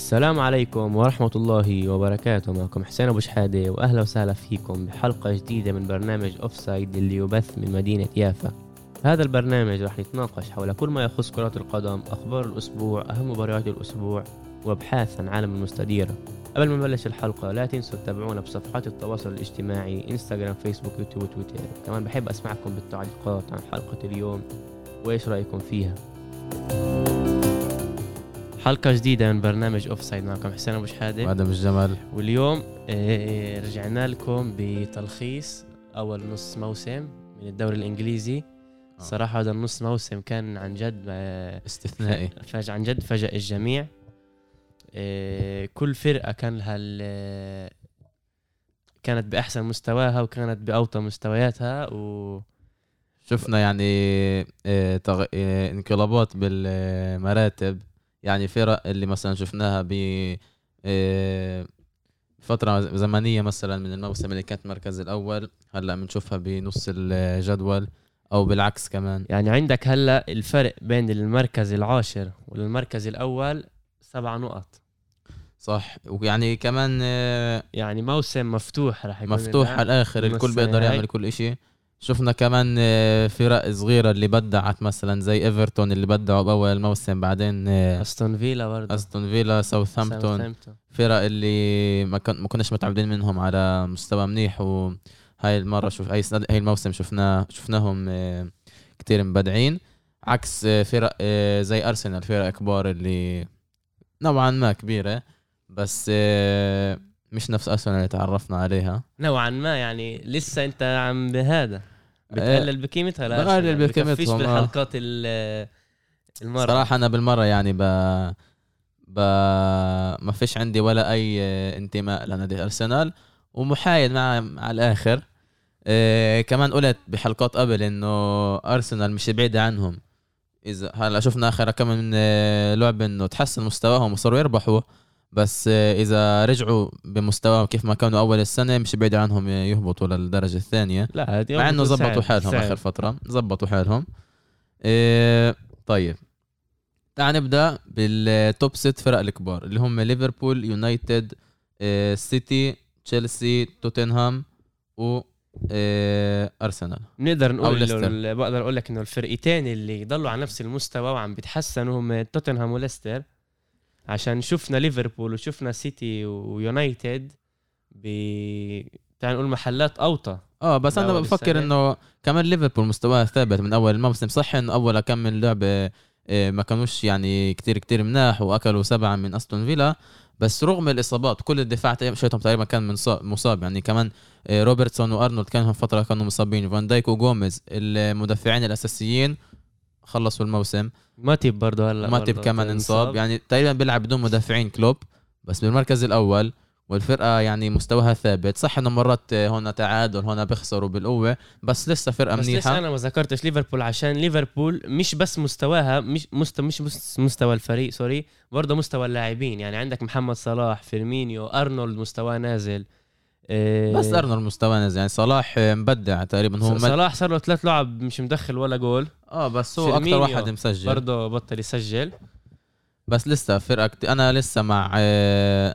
السلام عليكم ورحمة الله وبركاته. معكم حسين أبو شحادة وأهلا وسهلا فيكم بحلقة جديدة من برنامج off side اللي يبث من مدينة يافا. هذا البرنامج رح نتناقش حول كل ما يخص كرة القدم أخبار الأسبوع أهم مباريات الأسبوع وأبحاث عن عالم المستديرة قبل ما نبلش الحلقة لا تنسوا تتابعونا بصفحات التواصل الاجتماعي إنستغرام فيسبوك يوتيوب وتويتر كمان بحب أسمعكم بالتعليقات عن حلقة اليوم وإيش رأيكم فيها؟ حلقة جديدة من برنامج off side معكم حسين أبو شحادة. وادم الجمل واليوم آه، رجعنا لكم بتلخيص أول نص موسم من الدوري الإنجليزي. آه. صراحة هذا النص موسم كان عن جد آه، استثنائي. فاجأ عن جد فاجأ الجميع. آه، كل فرقة كان لها كانت بأحسن مستواها وكانت بأوطى مستوياتها و شفنا يعني آه،. آه، انقلابات بالمراتب. يعني فرق اللي مثلا شفناها ب آه، فترة زمنية مثلا من الموسم اللي كانت المركز الأول هلأ بنشوفها بنص الجدول أو بالعكس كمان يعني عندك هلأ الفرق بين المركز العاشر والمركز الأول سبع نقط صح ويعني كمان آه، يعني موسم مفتوح راح يكون مفتوح. على الآخر الكل بيقدر. يعمل كل إشي شفنا كمان آه، فرق صغيرة اللي بدعت مثلا زي إيفرتون اللي بدعوا بأول الموسم بعدين آه، أستون فيلا برضه. أستون فيلا ساوثهامبتون. فرق اللي ما كن ما كناش متعودين منهم على مستوى منيح وهاي المرة شوف هاي هاي الموسم شفنا شفناهم آه، كتير مبدعين. عكس فرق زي أرسنال فرق كبار اللي نوعا ما كبيرة بس مش نفس أرسنال اللي تعرفنا عليها. نوعا ما يعني لسه أنت عم بهذا. بتقلل بقيمتها لا بقلل آه. بالحلقات ال- المرة. صراحة أنا بالمرة يعني ب ب ما فيش عندي ولا أي انتماء لنادي أرسنال ومحايد مع على الآخر. إيه كمان قلت بحلقات قبل إنه أرسنال مش بعيد عنهم. إذا هلا شفنا اخر كم من آه، لعبه إنه تحسن مستواهم وصاروا يربحوا. بس إذا رجعوا بمستواهم كيف ما كانوا أول السنة مش بعيد عنهم يهبطوا للدرجة الثانية. لا مع إنه زبطوا حالهم سعر. اخر فترة. زبطوا حالهم. إيه طيب. تعال نبدأ بالتوب ست فرق الكبار اللي هم ليفربول يونايتد إيه سيتي تشيلسي توتنهام و إيه أرسنال. بنقدر نقول بقدر أقول لك إنه الفرقتين اللي ضلوا على نفس المستوى وعم بيتحسنوا هم توتنهام وليستر. عشان شفنا ليفربول وشفنا سيتي ويونايتد ب تعال نقول محلات أوطى. آه بس أنا بفكر. إنه كمان ليفربول مستواه ثابت من أول الموسم. صح إنه أول كم من لعبة إيه، ما كانوش يعني كتير كتير مناح وأكلوا سبعة من أستون فيلا. بس رغم الإصابات كل الدفاع شويتهم تقريبا كان من صا- مصاب. يعني كمان إيه، روبرتسون وأرنولد كانوا فترة كانوا مصابين. فان دايك وجوميز المدافعين الأساسيين. خلصوا الموسم. ماتيب برضه هلا ماتيب كمان إنصاب. يعني تقريبا بيلعب بدون مدافعين كلوب بس بالمركز الأول والفرقة يعني مستواها ثابت. صح إنه مرات هون تعادل هون بيخسروا بالقوة بس لسه فرقة بس لسه منيحة. أنا ما ذكرتش ليفربول عشان ليفربول مش بس مستواها مش مستوى مش بس مستوى الفريق sorry برضه مستوى اللاعبين. يعني عندك محمد صلاح فيرمينيو أرنولد مستواه نازل. إيه، بس أرنولد مستواه نازل يعني صلاح مبدع تقريبا. هو. صلاح صار له ثلاث لعب مش مدخل ولا جول. آه بس هو أكثر واحد مسجل. برضه بطل يسجل. بس لسه فرقة كت... أنا لسه مع آه...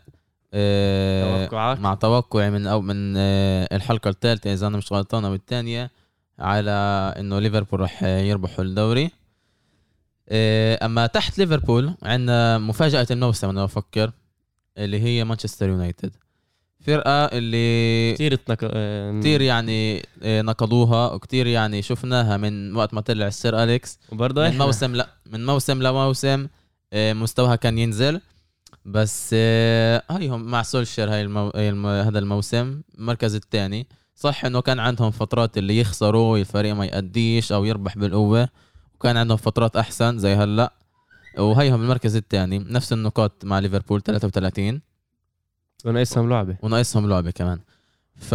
آه... توقعات. مع توقعي من أو من آه، الحلقة الثالثة إذا أنا مش غلطان أو الثانية على إنه ليفربول راح يربحوا الدوري. آه، أما تحت ليفربول عندنا مفاجأة الموسم أنا بفكر اللي هي مانشستر يونايتد. فرقة اللي كثير تنك... آه، كتير يعني آه، نقضوها وكتير يعني شفناها من وقت ما طلع السير أليكس. وبرضه من. موسم لا من موسم لموسم آه، مستواها كان ينزل. بس هيهم مع سولشير هاي المو... هذا الموسم. المركز الثاني. صح إنه كان عندهم فترات اللي يخسروا الفريق ما يأديش أو يربح بالقوة. وكان عندهم فترات أحسن زي هلأ. وهيهم المركز الثاني. نفس النقاط مع ليفربول 33 وناقصهم لعبة. وناقصهم لعبة كمان. ف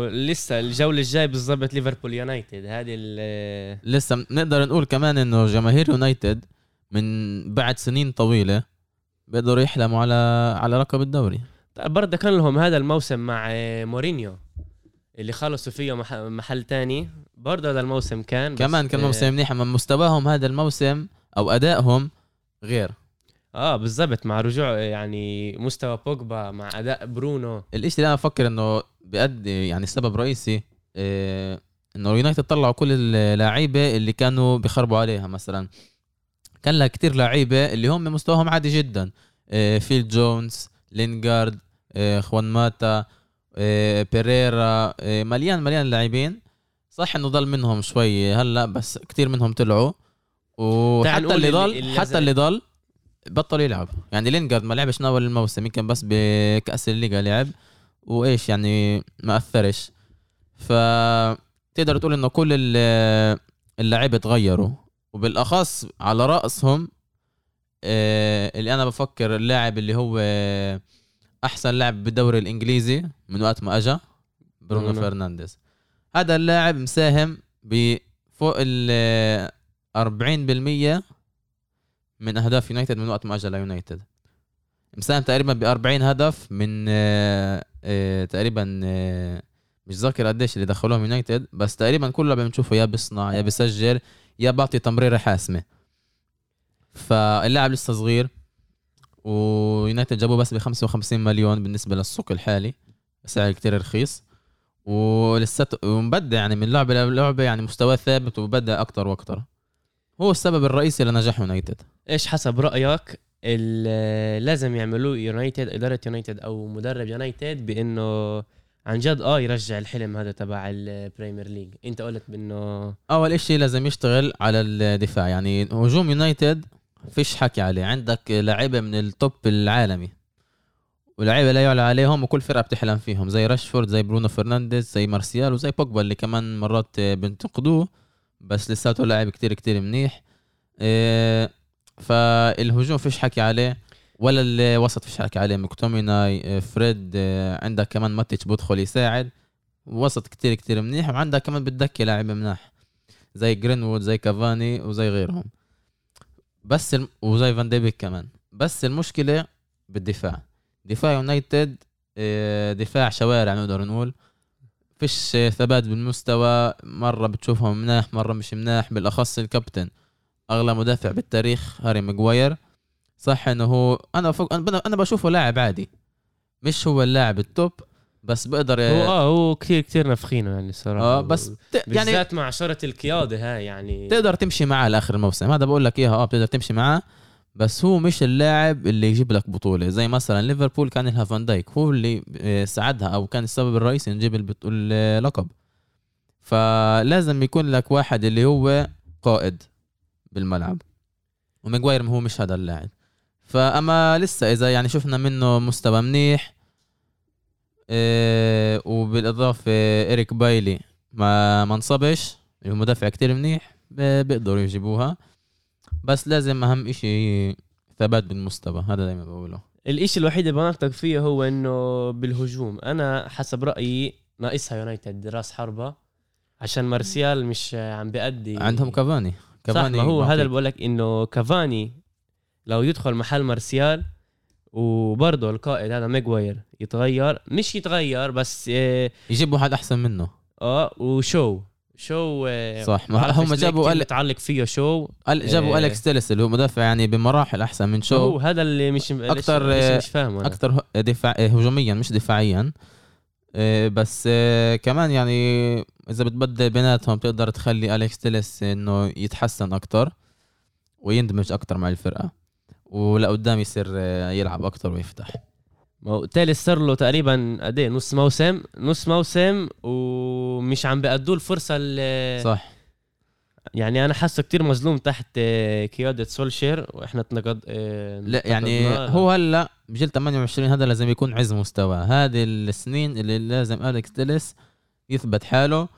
لسه الجولة الجاي بالضبط ليفربول يونايتد. هذه ال- لسه نقدر نقول كمان إنه جماهير يونايتد من بعد سنين طويلة بيقدروا يحلموا على على لقب الدوري. برضه كان لهم هذا الموسم مع مورينيو اللي خلصوا فيه مح- محل تاني. برضه هذا الموسم كان بس، كمان كان آه، موسم منيح أما مستواهم هذا الموسم أو أدائهم غير. آه بالضبط مع رجوع يعني مستوى بوجبا مع أداء برونو. الإشي اللي أنا بفكر إنه بيأدي يعني سبب رئيسي إيه إنه يونايتد طلعوا كل اللعيبة اللي كانوا بيخربوا عليها. مثلا كان لها كتير لعيبة اللي هم مستواهم عادي جدا. إيه فيل جونز لينجارد إيه خوان ماتا إيه بيريرا إيه مليان مليان لاعبين. صح إنه ضل منهم شوي هلأ بس كتير منهم طلعوا. وحتى اللي ضل حتى اللي ضل بطل يلعب يعني لينجارد ما لعبش من أول الموسم يمكن بس بكأس الليغا لعب وإيش يعني ما أثرش. ف تقدر تقول إنه كل ال- اللعيبة تغيروا وبالأخص على رأسهم آه، اللي أنا بفكر اللاعب اللي هو أحسن لاعب بالدوري الإنجليزي من وقت ما اجى برونو برونو. فرنانديز. هذا اللاعب مساهم بفوق ال 40% من أهداف يونايتد من وقت ما اجى ليونايتد مساهم تقريبا ب 40 هدف من آه، آه، تقريبا آه، مش ذاكر قديش اللي دخلوهم يونايتد بس تقريبا كله بنشوفه يا بيصنع يا بيسجل يا بعطي تمريرة حاسمة. فاللاعب لسه صغير ويونايتد جابوه بس ب 55 مليون بالنسبة للسوق الحالي سعر كتير رخيص. ولساته ومبدع يعني من لعبة للعبة يعني مستواه ثابت وبدع أكتر وأكتر. هو السبب الرئيسي لنجاح يونايتد. إيش حسب رأيك؟ لازم يعملوه يونايتد إدارة يونايتد أو مدرب يونايتد بإنه عن جد آه يرجع الحلم هذا تبع ال Premier League. أنت قلت بإنه أول إشي لازم يشتغل على الدفاع. يعني هجوم يونايتد فيش حكي عليه. عندك لعيبة من ال top العالمي ولعيبة لا يعلى عليهم وكل فرقة بتحلم فيهم زي راشفورد زي برونو فرنانديز زي مارسيال وزي بوجبا اللي كمان مرات بنتقدوه. بس لساته لاعب كتير كتير منيح. إيه، فالهجوم فيش حكي عليه ولا الوسط فيش حكي عليه. مكتوميناي إيه، فريد إيه، عندك كمان ماتيتش بدخل يساعد. وسط كتير كتير منيح وعندك كمان بالدكة لاعب مناح. زي جرينوود زي كافاني وزي غيرهم. بس الم... وزي فان ديبيك كمان. بس المشكلة بالدفاع. دفاع يونايتد دفاع شوارع نقدر نقول. فيش ثبات بالمستوى مرة بتشوفهم مناح مرة مش مناح بالأخص الكابتن. أغلى مدافع بالتاريخ هاري ماجواير. صح إنه هو أنا فوق أنا بشوفه لاعب عادي. مش هو اللاعب ال top بس بقدر هو آه هو كثير كثير نافخينه يعني الصراحه آه بس ت... يعني بالذات مع شرة القيادة هاي يعني تقدر تمشي معاه لآخر الموسم. هذا بقول لك إياها آه بتقدر تمشي معاه. بس هو مش اللاعب اللي يجيب لك بطولة. زي مثلا ليفربول كان لها فان دايك هو اللي آه، ساعدها أو كان السبب الرئيسي نجيب اللقب. فلازم يكون لك واحد اللي هو قائد بالملعب. وماجواير هو مش هذا اللاعب. فأما لسه إذا يعني شفنا منه مستوى منيح إيه وبالإضافة إريك بايلي ما ما انصبش اللي هو مدافع كتير منيح بيقدروا يجيبوها. بس لازم أهم إشي ثبات بالمستوى هذا دايما بقوله. الإشي الوحيد اللي بناقضك فيه هو إنه بالهجوم. أنا حسب رأيي ناقصها يونايتد راس حربة عشان مارسيال مش عم بيأدي. عندهم كافاني. صح كافاني ما هو. هذا اللي بقول لك إنه كافاني لو يدخل محل مارسيال وبرضه القائد هذا ماجواير يتغير مش يتغير بس آه, يجيب واحد أحسن منه. آه وشو. شو آه صح. ما هم جابوا قال متعلق فيه شو؟ جابوا إيه. اليكس تيلس اللي هو مدافع يعني بمراحل أحسن من شو. هو هذا اللي مش أكتر، اللي آه، مش فاهمه. أكثر دفاع آه، هجوميا مش دفاعيا. آه، بس آه، كمان يعني إذا بتبدل بيناتهم بتقدر تخلي أليكس تيلس إنه يتحسن أكتر ويندمج أكتر مع الفرقة. ولقدام يصير آه، يلعب أكتر ويفتح. تالي صار له تقريبا قد إيه؟ نص موسم نص موسم ومش عم بيأدوا الفرصة اللي صح. يعني أنا حاسه كتير مظلوم تحت آه، قيادة سولشير وإحنا تنقد آه، لا يعني. هو هلا بجيل 28 هذا لازم يكون عز مستوى. هذه السنين اللي لازم أليكس تيلس يثبت حاله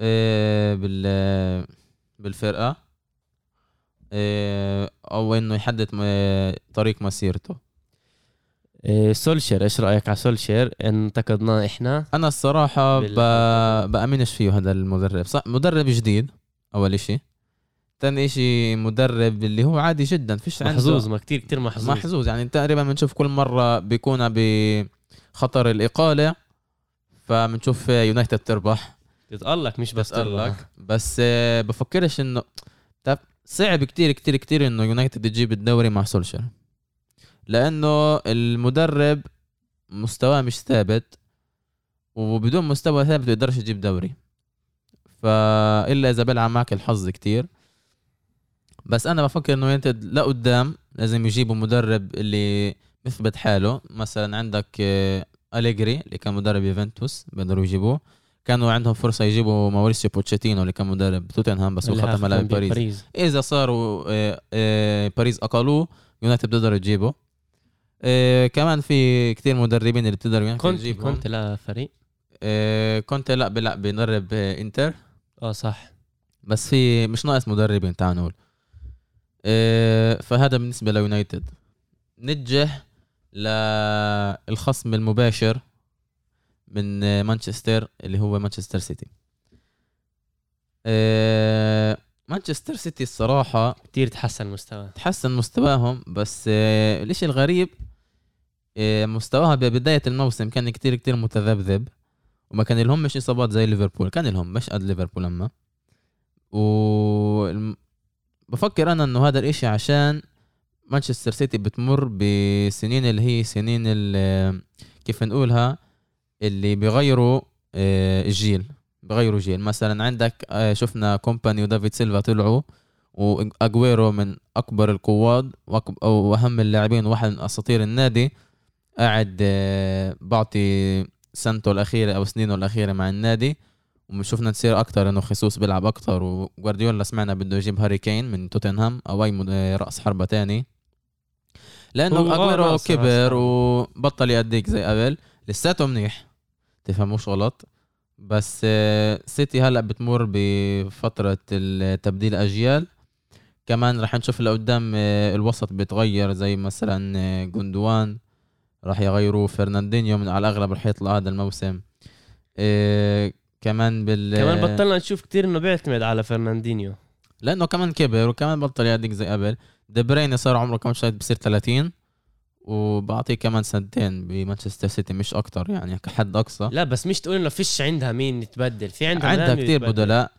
آه، بال بالفرقة أو إنه يحدد طريق مسيرته. سولشير إيش رأيك على سولشير؟ انتقدناه إحنا. أنا الصراحة بال- ب... بامنش فيه هذا المدرب. صح مدرب جديد أول إشي. ثاني إشي مدرب اللي هو عادي جدا فيش عنده محظوظ ما كتير كتير محظوظ. محظوظ. يعني تقريبا بنشوف كل مرة بيكون بخطر الإقالة فبنشوف يونايتد تربح. تتألق مش بس بتألق بس آه، بفكرش انه صعب كتير كتير كتير إنه يونايتد يجيب الدوري مع سولشر لأنه المدرب مستواه مش ثابت وبدون مستوى ثابت بيقدرش يجيب دوري. فإلا إذا بيلعب معك الحظ كتير. بس أنا بفكر إنه يونايتد لقدام لازم يجيبوا مدرب اللي مثبت حاله. مثلا عندك آه، أليجري اللي كان مدرب يوفنتوس بيقدروا يجيبوه. كانوا عندهم فرصة يجيبوا ماوريسيو بوتشيتينو اللي كان مدرب توتنهام بس هو ختم كان باريس. بباريس. إذا صاروا آه، آه، باريس أقلوه يونايتد بتقدر تجيبه آه، كمان في كتير مدربين اللي بتقدر يونايتد كنت تجيبهم. كونتي بلا فريق؟ آه، كونتي لا بيلعب بيدرب آه، انتر. آه صح. بس في مش ناقص مدربين تعال نقول. آه، فهذا بالنسبة ليونايتد. نتجه للخصم المباشر من مانشستر اللي هو مانشستر سيتي. آه، مانشستر سيتي الصراحة كتير تحسن مستوى تحسن مستواهم بس آه، الإشي الغريب مستواها ببداية الموسم كان كتير كتير متذبذب وما كان لهم مش إصابات زي ليفربول. كان لهم مش قد ليفربول أما. و بفكر أنا إنه هذا الإشي عشان مانشستر سيتي بتمر بسنين اللي هي سنين ال- كيف نقولها اللي بيغيروا آه، الجيل. بغيروا جيل. مثلا عندك آه، شفنا كومباني ودافيد سيلفا طلعوا وأجويرو من أكبر القواد وأك- أو أهم اللاعبين وواحد من أساطير النادي. قاعد آه، بعطي سنته الأخيرة أو سنينه الأخيرة مع النادي وشفنا تصير أكتر إنه خصوص بيلعب أكتر. وجوارديولا سمعنا بده يجيب هاري كين من توتنهام اي مد- آه، رأس حربة تاني. لأنه اجويرو كبر. وبطل يأديك زي قبل. لساته منيح. تفهموش غلط. بس آه، سيتي هلأ بتمر بفترة التبديل أجيال. كمان رح نشوف لقدام الوسط بيتغير زي مثلا جوندوان. راح يغيروا فرناندينيو من على الاغلب رح يطلع هذا الموسم. آه، كمان بال كمان بطلنا نشوف كتير إنه بيعتمد على فرناندينيو. لأنه كمان كبر وكمان بطل يأديك زي قبل. دي بريني صار عمره كم شهر بصير 30 وبعطيه كمان سنتين بمانشستر سيتي مش أكتر يعني كحد أقصى. لا بس مش تقول إنه فيش عندها مين يتبدل. في عندها عندها يتبدل. بدلاء.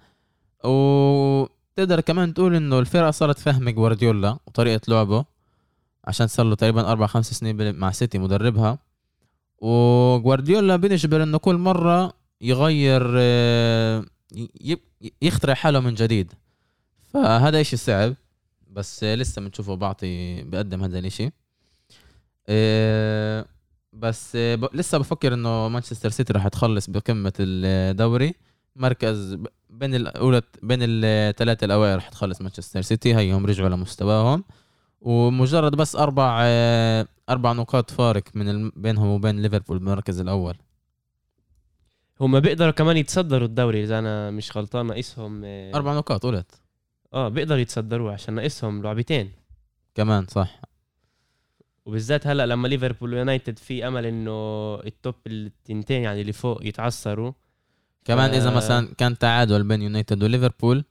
وتقدر كمان تقول إنه الفرقة صارت فاهمة جوارديولا وطريقة لعبه. عشان صار له تقريبا أربع خمس سنين مع سيتي مدربها. وجوارديولا بنجبر إنه كل مرة يغير آه، يخترع حاله من جديد. فهذا إشي صعب بس لسه بنشوفه بعطي بقدم هذا الإشي. آه، بس آه، لسه بفكر إنه مانشستر سيتي راح تخلص بقمة الدوري. مركز بين الأولى بين الثلاثة الأوائل راح تخلص مانشستر سيتي. هيهم رجعوا لمستواهم. ومجرد بس أربع آه، أربع نقاط فارق من بينهم وبين ليفربول بالمركز الأول. هم بيقدروا كمان يتصدروا الدوري إذا أنا مش غلطان ناقصهم آه، أربع نقاط قلت. آه بيقدروا يتصدروه عشان ناقصهم لعبتين. كمان صح. وبالذات هلأ لما ليفربول ويونايتد في أمل إنه التوب التنتين يعني اللي فوق يتعثروا. كمان إذا آه. مثلا كان تعادل بين يونايتد وليفربول.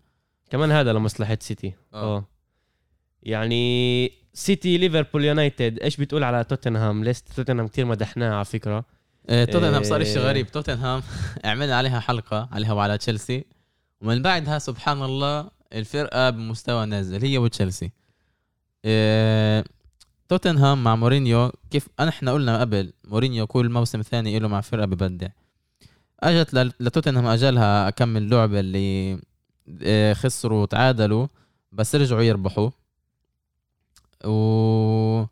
كمان هذا لمصلحة سيتي. آه. آه. يعني سيتي ليفربول يونايتد إيش بتقول على توتنهام ليست توتنهام كتير مدحناها على فكرة. توتنهام صار إيه. شيء غريب. توتنهام عملنا عليها حلقة عليها وعلى تشيلسي ومن بعدها سبحان الله الفرقة بمستوى نازل. هي وتشيلسي. توتنهام مع مورينيو كيف؟ إحنا قلنا قبل مورينيو كل موسم ثاني له مع فرقة ببدع. أجت لتوتنهام أجلها كم من لعبة اللي خسروا وتعادلوا بس رجعوا يربحوا. و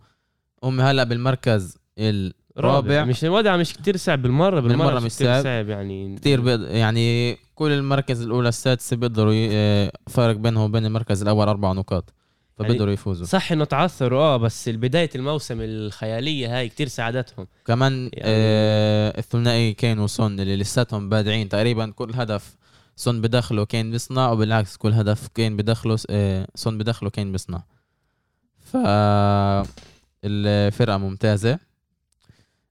هم هلا بالمركز الرابع. مش الوضع مش كتير صعب بالمرة بالمرة, بالمرة مش مش كتير صعب. يعني. كثير بيض... يعني كل المركز الأولى السادسة بيقدروا ي... آه، فرق بينهم وبين المركز الأول أربع نقاط فبيقدروا يفوزوا. صح إنه تعثروا آه بس بدايه الموسم الخيالية هاي كتير ساعدتهم. كمان يعني- آه الثنائي كين وسون اللي لساتهم بادعين تقريبا كل هدف سون بدخله كين بيصنع وبالعكس كل هدف كين بدخله آه سون بدخله كين بيصنع. ف الفرقه ممتازة.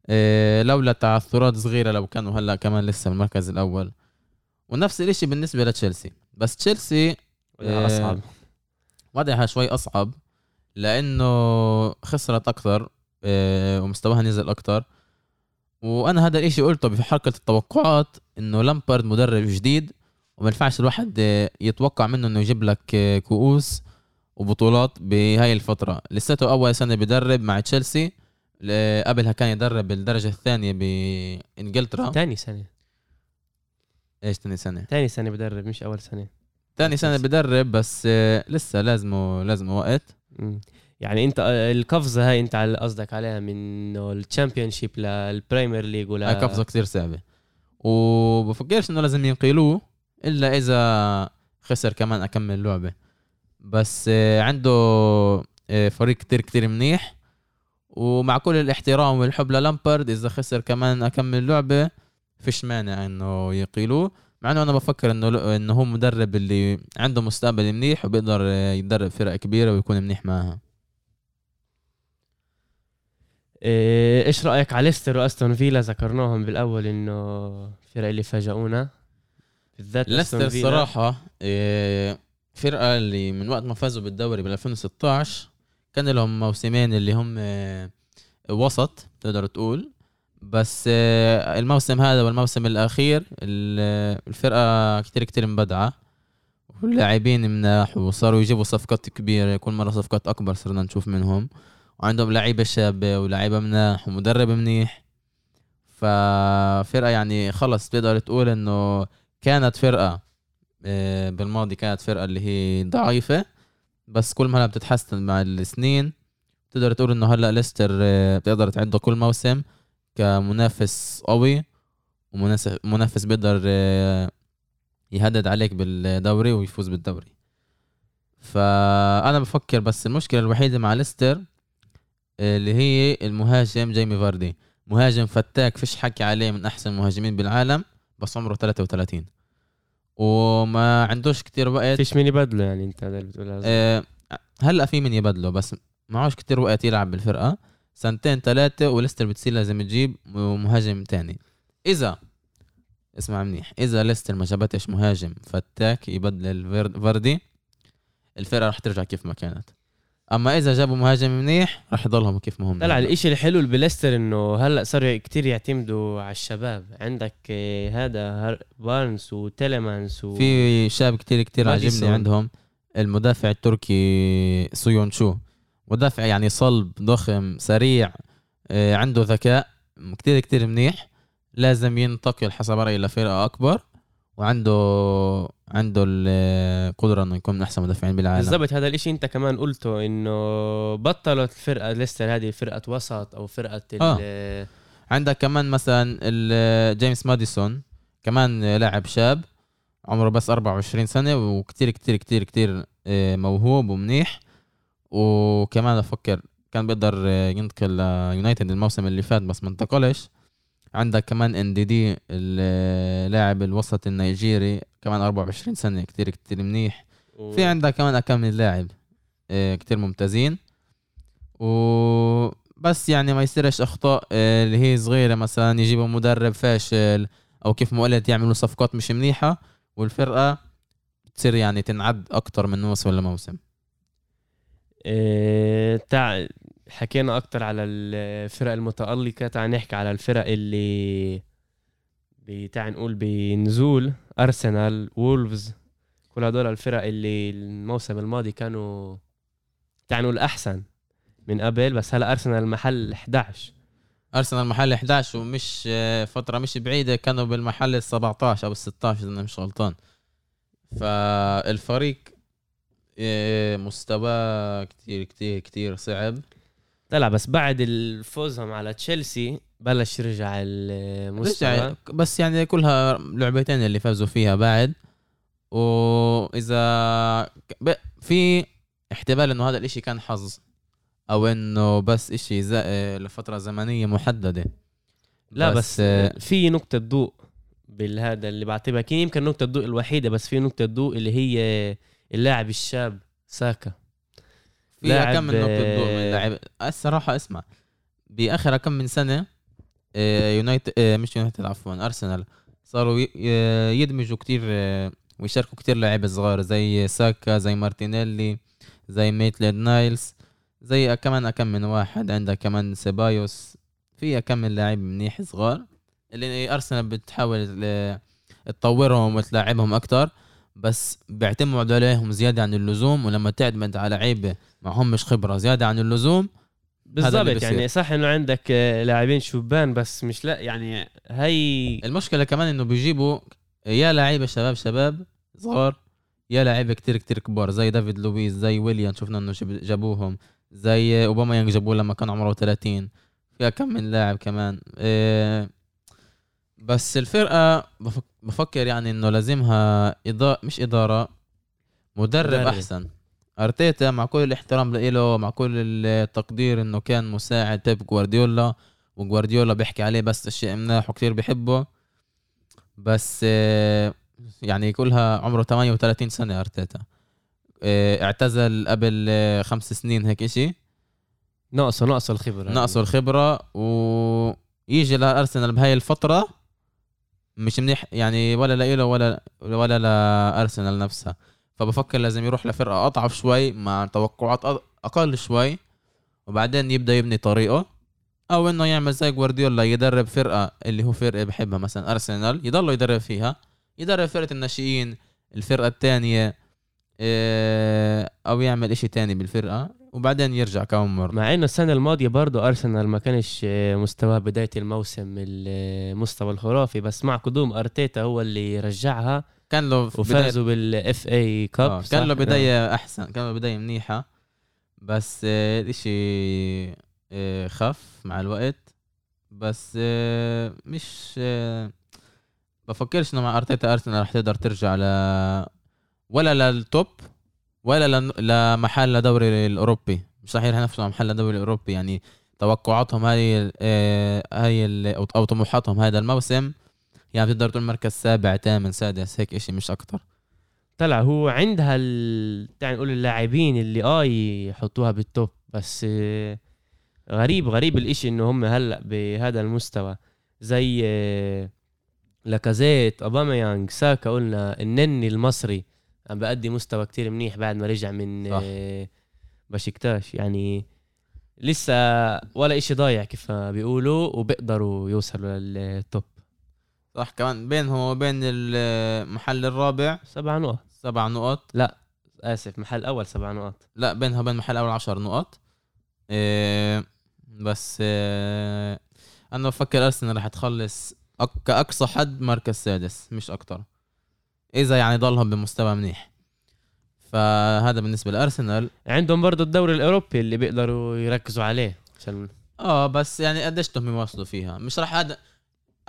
آه لولا تعثرات صغيرة لو كانوا هلأ كمان لسه بالمركز الأول. ونفس الإشي بالنسبة لتشيلسي. بس تشيلسي وضعها آه، أصعب. وضعها شوي أصعب لأنه خسرت أكثر آه، ومستواها نزل أكثر. وأنا هذا الإشي قلته في حلقه التوقعات إنه لامبارد مدرب جديد وما ينفعش الواحد يتوقع منه إنه يجيب لك كؤوس. وبطولات بهاي الفترة. لساته أول سنة بدرب مع تشيلسي قبلها كان يدرب بالدرجه الثانية بإنجلترا. تاني سنة. إيش ثاني سنة؟ تاني سنة بدرب مش أول سنة. ثاني سنة بدرب بس لسه لازمه لازمه وقت. مم. يعني أنت القفزة هاي أنت على قصدك عليها من ال Championship لل Premier League ولا؟ هاي قفزة كثير صعبة. وبفكرش إنه لازم ينقلوه إلا إذا خسر كمان أكم لعبة. بس آه، عنده آه، فريق كتير كتير منيح. ومع كل الاحترام والحب للامبرد إذا خسر كمان أكم لعبة فيش مانع إنه يقيلوه. مع إنه أنا بفكر إنه إنه هو مدرب اللي عنده مستقبل منيح وبيقدر آه، يدرب فرق كبيرة ويكون منيح معها. إيه، إيش رأيك على ليستر وأستون فيلا؟ ذكرناهم بالأول إنه فرق اللي فاجئونا بالذات ليستر فيلا. الصراحة إيه، فرقة اللي من وقت ما فازوا بالدوري بال 2016 كان لهم موسمين اللي هم إيه، وسط تقدر تقول. بس إيه، الموسم هذا والموسم الأخير ال- الفرقة كتير كتير مبدعة. واللاعبين مناح وصاروا يجيبوا صفقات كبيرة. كل مرة صفقات أكبر صرنا نشوف منهم. وعندهم لعيبة شابة ولاعيبة مناح ومدرب منيح. ففرقة يعني خلص تقدر تقول إنه كانت فرقة آه، بالماضي كانت فرقة اللي هي ضعيفة بس كل ما هلا بتتحسن مع السنين. تقدر تقول إنه هلا ليستر آه، بتقدر تعده كل موسم كمنافس قوي ومنافس منافس بيقدر آه، يهدد عليك بالدوري ويفوز بالدوري. فأنا بفكر بس المشكلة الوحيدة مع ليستر آه، اللي هي المهاجم جيمي فاردي. مهاجم فتاك فيش حكي عليه من أحسن المهاجمين بالعالم بس عمره 33 وما عندوش كتير وقت. فيش مين يبدله يعني انت هذا اللي بتقولها آه، هلأ في من يبدله بس معوش كتير وقت يلعب بالفرقة. سنتين ثلاثة وليستر بتصير لازم تجيب مهاجم تاني. إذا اسمع منيح إذا ليستر ما جابتش مهاجم فتاك يبدل فاردي الفرقة رح ترجع كيف ما كانت. أما إذا جابوا مهاجم منيح رح يضلهم كيف ما هم. طلع الإشي الحلو بليستر إنه هلأ صاروا كتير يعتمدوا على الشباب. عندك إيه، هذا هر- بارنس وتيليمانس و... في شاب كتير كتير ماديسون. عندهم المدافع التركي سويون شو مدافع يعني صلب ضخم سريع آه، عنده ذكاء كتير كتير منيح. لازم ينتقل حسب رأيي لفرقة أكبر. وعنده عنده القدرة إنه يكون من أحسن مدافعين بالعالم بالضبط هذا الإشي أنت كمان قلته إنه بطلت الفرقة ليستر هذه فرقة وسط أو فرقة. آه. عندك كمان مثلا جيمس ماديسون كمان لاعب شاب عمره بس 24 سنة وكتير كتير كتير كتير آه، موهوب ومنيح وكمان أفكر كان بيقدر آه، ينتقل ليونايتد الموسم اللي فات بس ما انتقلش عندك كمان ان دي دي اللاعب الوسط النيجيري كمان 24 سنة كتير كتير منيح. و... في عندك كمان كم من لاعب آه، كتير ممتازين. وبس يعني ما يصيرش أخطاء آه، اللي هي صغيرة مثلا يجيبوا مدرب فاشل أو كيف ما قلت يعملوا صفقات مش منيحة والفرقة تصير يعني تنعد أكتر من موسم لموسم. إيه... تاع حكينا أكتر على الفرق المتألقة. تعال نحكي على الفرق اللي بتاع نقول بنزول أرسنال وولفز. كل هدول الفرق اللي الموسم الماضي كانوا تعال نقول أحسن من قبل بس هلا أرسنال محل 11 أرسنال محل 11 ومش آه، فترة مش بعيدة كانوا بالمحل ال 17 أو ال 16 اذا مش غلطان. فالفريق آه، مستواه كتير كتير كتير صعب. طلع بس بعد الفوزهم على تشيلسي بلش يرجع المستوى. بس يعني كلها لعبتين اللي فازوا فيها بعد. وإذا في احتمال إنه هذا الإشي كان حظ أو إنه بس إشي. لفترة زمنية محددة. لا بس, بس في نقطة ضوء بالهذا اللي بعتبرها يمكن نقطة الضوء الوحيدة بس في نقطة ضوء اللي هي اللاعب الشاب ساكا. في لاعب، كم من نقطه ضوء من آه، اللاعب الصراحة اسمع بآخر كم من سنة آه، يونايتد آه، مش يونايتد عفوا أرسنال صاروا آه، يدمجوا كتير آه، ويشاركوا كتير لعيبه صغار زي ساكا زي مارتينيلي زي ميتلاند نايلز زي كمان كم من واحد عندك كمان سيبايوس. في كم من لاعب منيح صغار اللي أرسنال بتحاول آه، تطورهم وتلاعبهم أكتر بس بيعتمدوا عليهم زيادة عن اللزوم ولما تعتمد على لعيبة معهم مش خبرة زيادة عن اللزوم بالضبط. يعني صح إنه عندك آه، لاعبين شبان بس مش لا يعني هي المشكلة كمان إنه بيجيبوا يا لعيبة شباب شباب صغار يا لعيبة كتير كتير كبار زي دافيد لويس زي ويليام شفنا إنه جاب- جابوهم زي أوباما يانج جابوه لما كان عمره 30 فيها كم من لاعب كمان إيه بس الفرقة بفك بفكر يعني إنه لازمها مش إدارة. مدرب. أحسن أرتيتا مع كل الاحترام له مع كل التقدير إنه كان مساعد بيب جوارديولا وجوارديولا بيحكي عليه بس أشياء مناح وكثير بحبه بس آه، يعني كلها عمره 38 سنة أرتيتا. آه، اعتزل قبل آه، خمس سنين هيك إشي. ناقصه ناقصه الخبرة. ناقصه الخبرة ويجي لأرسنال بهاي الفترة مش منيح يعني ولا لإله ولا ولا لأرسنال نفسها. فبفكر لازم يروح لفرقة أضعف شوي مع توقعات أقل شوي وبعدين يبدأ يبني طريقه أو إنه يعمل زي جوارديولا يدرب فرقة اللي هو فرقة بحبها مثلا أرسنال يضل يدرب فيها. يدرب فرقة الناشئين الفرقة الثانية أو يعمل إشي تاني بالفرقة وبعدين يرجع كم مره مع إنه السنة الماضية برضه أرسنال ما كانش آه، مستواه بداية الموسم المستوى الخرافي بس مع قدوم أرتيتا هو اللي رجعها. كان له وفازوا بالاف اي كاب آه، كان له بداية أحسن كان له بداية منيحة. بس آه، الإشي آه، خف مع الوقت. بس آه، مش آه، بفكرش إنه مع أرتيتا أرسنال رح تقدر ترجع ل ولا للتوب ولا لمحل الدوري الأوروبي. مش رح ينافسوا على محل الدوري الأوروبي يعني توقعاتهم هاي آه، هاي أو طموحاتهم هذا الموسم. يعني بتقدر تقول مركز سابع ثامن سادس هيك إشي مش أكتر؟ طلع هو عندها ال... تعال نقول اللاعبين اللي آه يحطوها بال top بس غريب غريب الإشي إنه هم هلأ بهذا المستوى. زي آه، لاكازيت اوباميانج ساكا قلنا النني المصري عم بأدي مستوى كتير منيح بعد ما رجع من صح. آه، بشكتاش يعني لسه ولا إشي ضايع كيف ما بيقولوا وبيقدروا يوصلوا لل top صح كمان بينهم وبين المحل الرابع. سبع نقط. سبع نقط. آسف محل أول سبع نقط. لا بينها وبين المحل الأول عشر نقط. إيه بس إيه أنا بفكر أرسنال رح تخلص أك كأقصى حد مركز سادس مش أكتر. إذا يعني ضلهم بمستوى منيح. فهذا بالنسبة لأرسنال. عندهم برضو الدوري الأوروبي اللي بيقدروا يركزوا عليه. عشان آه بس يعني قديش بدهم يواصلوا فيها؟ مش رح هذا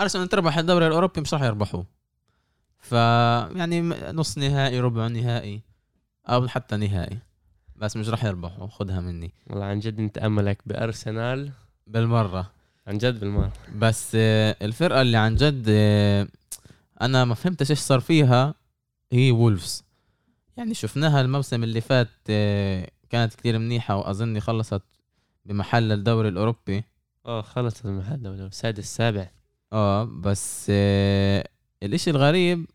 ارسنال تربح الدوري الأوروبي مش رح يربحوه. ف يعني نص نهائي ربع نهائي أو حتى نهائي. بس مش رح يربحوا خدها مني. والله عن جد نتاملك بأرسنال. بالمرة. عن جد بالمرة. بس آه، الفرقة اللي عن جد آه، أنا ما فهمتش إيش صار فيها هي وولفز. يعني شفناها الموسم اللي فات آه، كانت كتير منيحة واظني خلصت بمحل الدوري الأوروبي. آه خلص المحل ده السادس السابع. آه بس آه الإشي الغريب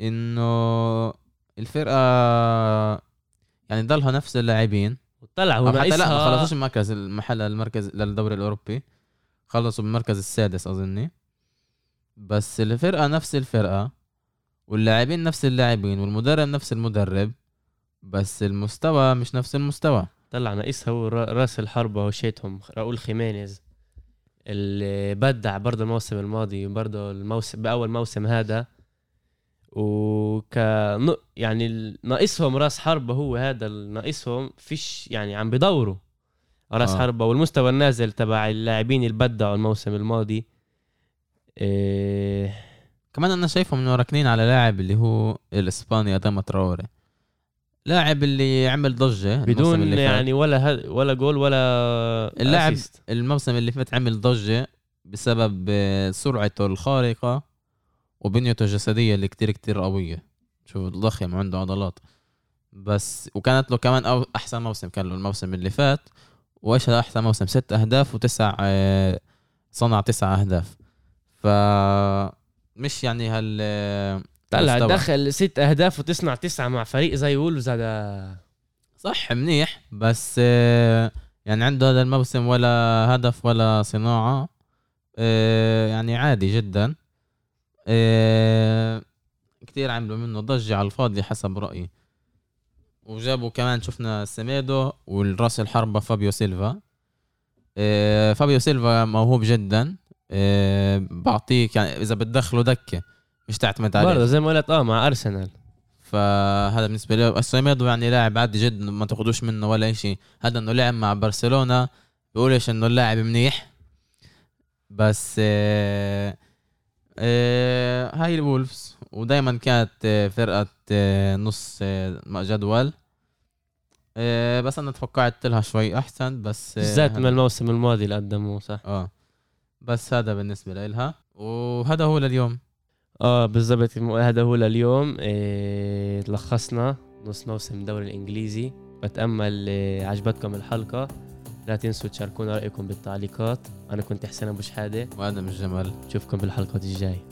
إنه الفرقة يعني ضلها نفس اللاعبين. وطلع هو أو حتى لا ما خلصوش المركز المحل المركز للدوري الأوروبي. خلصوا بالمركز السادس أظني. بس الفرقة نفس الفرقة واللاعبين نفس اللاعبين والمدرب نفس المدرب بس المستوى مش نفس المستوى. طلع ناقصها هو را- رأس الحربة وشيتهم راؤول خيمينيز اللي بدع برضه الموسم الماضي برضه الموسم بأول موسم هذا وك يعني ناقصهم راس حربة هو هذا ناقصهم فيش يعني عم بدوروا راس آه. آه. حربة والمستوى النازل تبع اللاعبين اللي بدعوا الموسم الماضي إيه كمان أنا شايفهم إنه راكنين على لاعب اللي هو الإسباني اداما تراوري لاعب اللي عمل ضجة بدون اللي. يعني ولا هد ولا جول ولا اللاعب assist. الموسم اللي فات عمل ضجة بسبب آه، سرعته الخارقة وبنيته الجسدية اللي كتير كتير قوية. شوف ضخم وعنده عضلات. بس وكانت له كمان أو أحسن موسم كان له الموسم اللي فات. وإيش أحسن موسم؟ ست أهداف وتسع آه، صنع تسع أهداف. ف مش يعني هال آه، طلع مستوى. دخل ست أهداف وتصنع تسعة مع فريق زي وولفز هذا صح منيح. بس آه، يعني عنده هذا الموسم ولا هدف ولا صناعة آه، يعني عادي جدا. آه، كتير عملوا منه ضجة على الفاضي حسب رأيي. وجابوا كمان شفنا سيميدو والراس الحربة فابيو سيلفا. فابيو سيلفا موهوب جدا. بعطيك يعني إذا بتدخله دكة. مش تعتمد عليه برضه زي ما قلت آه مع أرسنال. فهذا بالنسبة له السيميدو يعني لاعب عادي جدا ما تاخدوش منه ولا شيء عدا إنه لعب مع برشلونة. بقولش إنه اللاعب منيح. بس آه آه هاي الولفز. ودائما كانت آه، فرقة آه، نص آه، جدول. آه بس أنا توقعت لها شوي أحسن بس بالذات من الموسم الماضي اللي قدموه صح؟ آه. بس هذا بالنسبة لها. وهذا هو لليوم. آه بالضبط. هذا هو لليوم. إيه لخصنا نص موسم الدوري الإنجليزي. بتأمل إيه عجبتكم الحلقة. لا تنسوا تشاركونا رأيكم بالتعليقات. أنا كنت حسين أبو شحادة. وادم الجمل نشوفكم بالحلقات الجاية.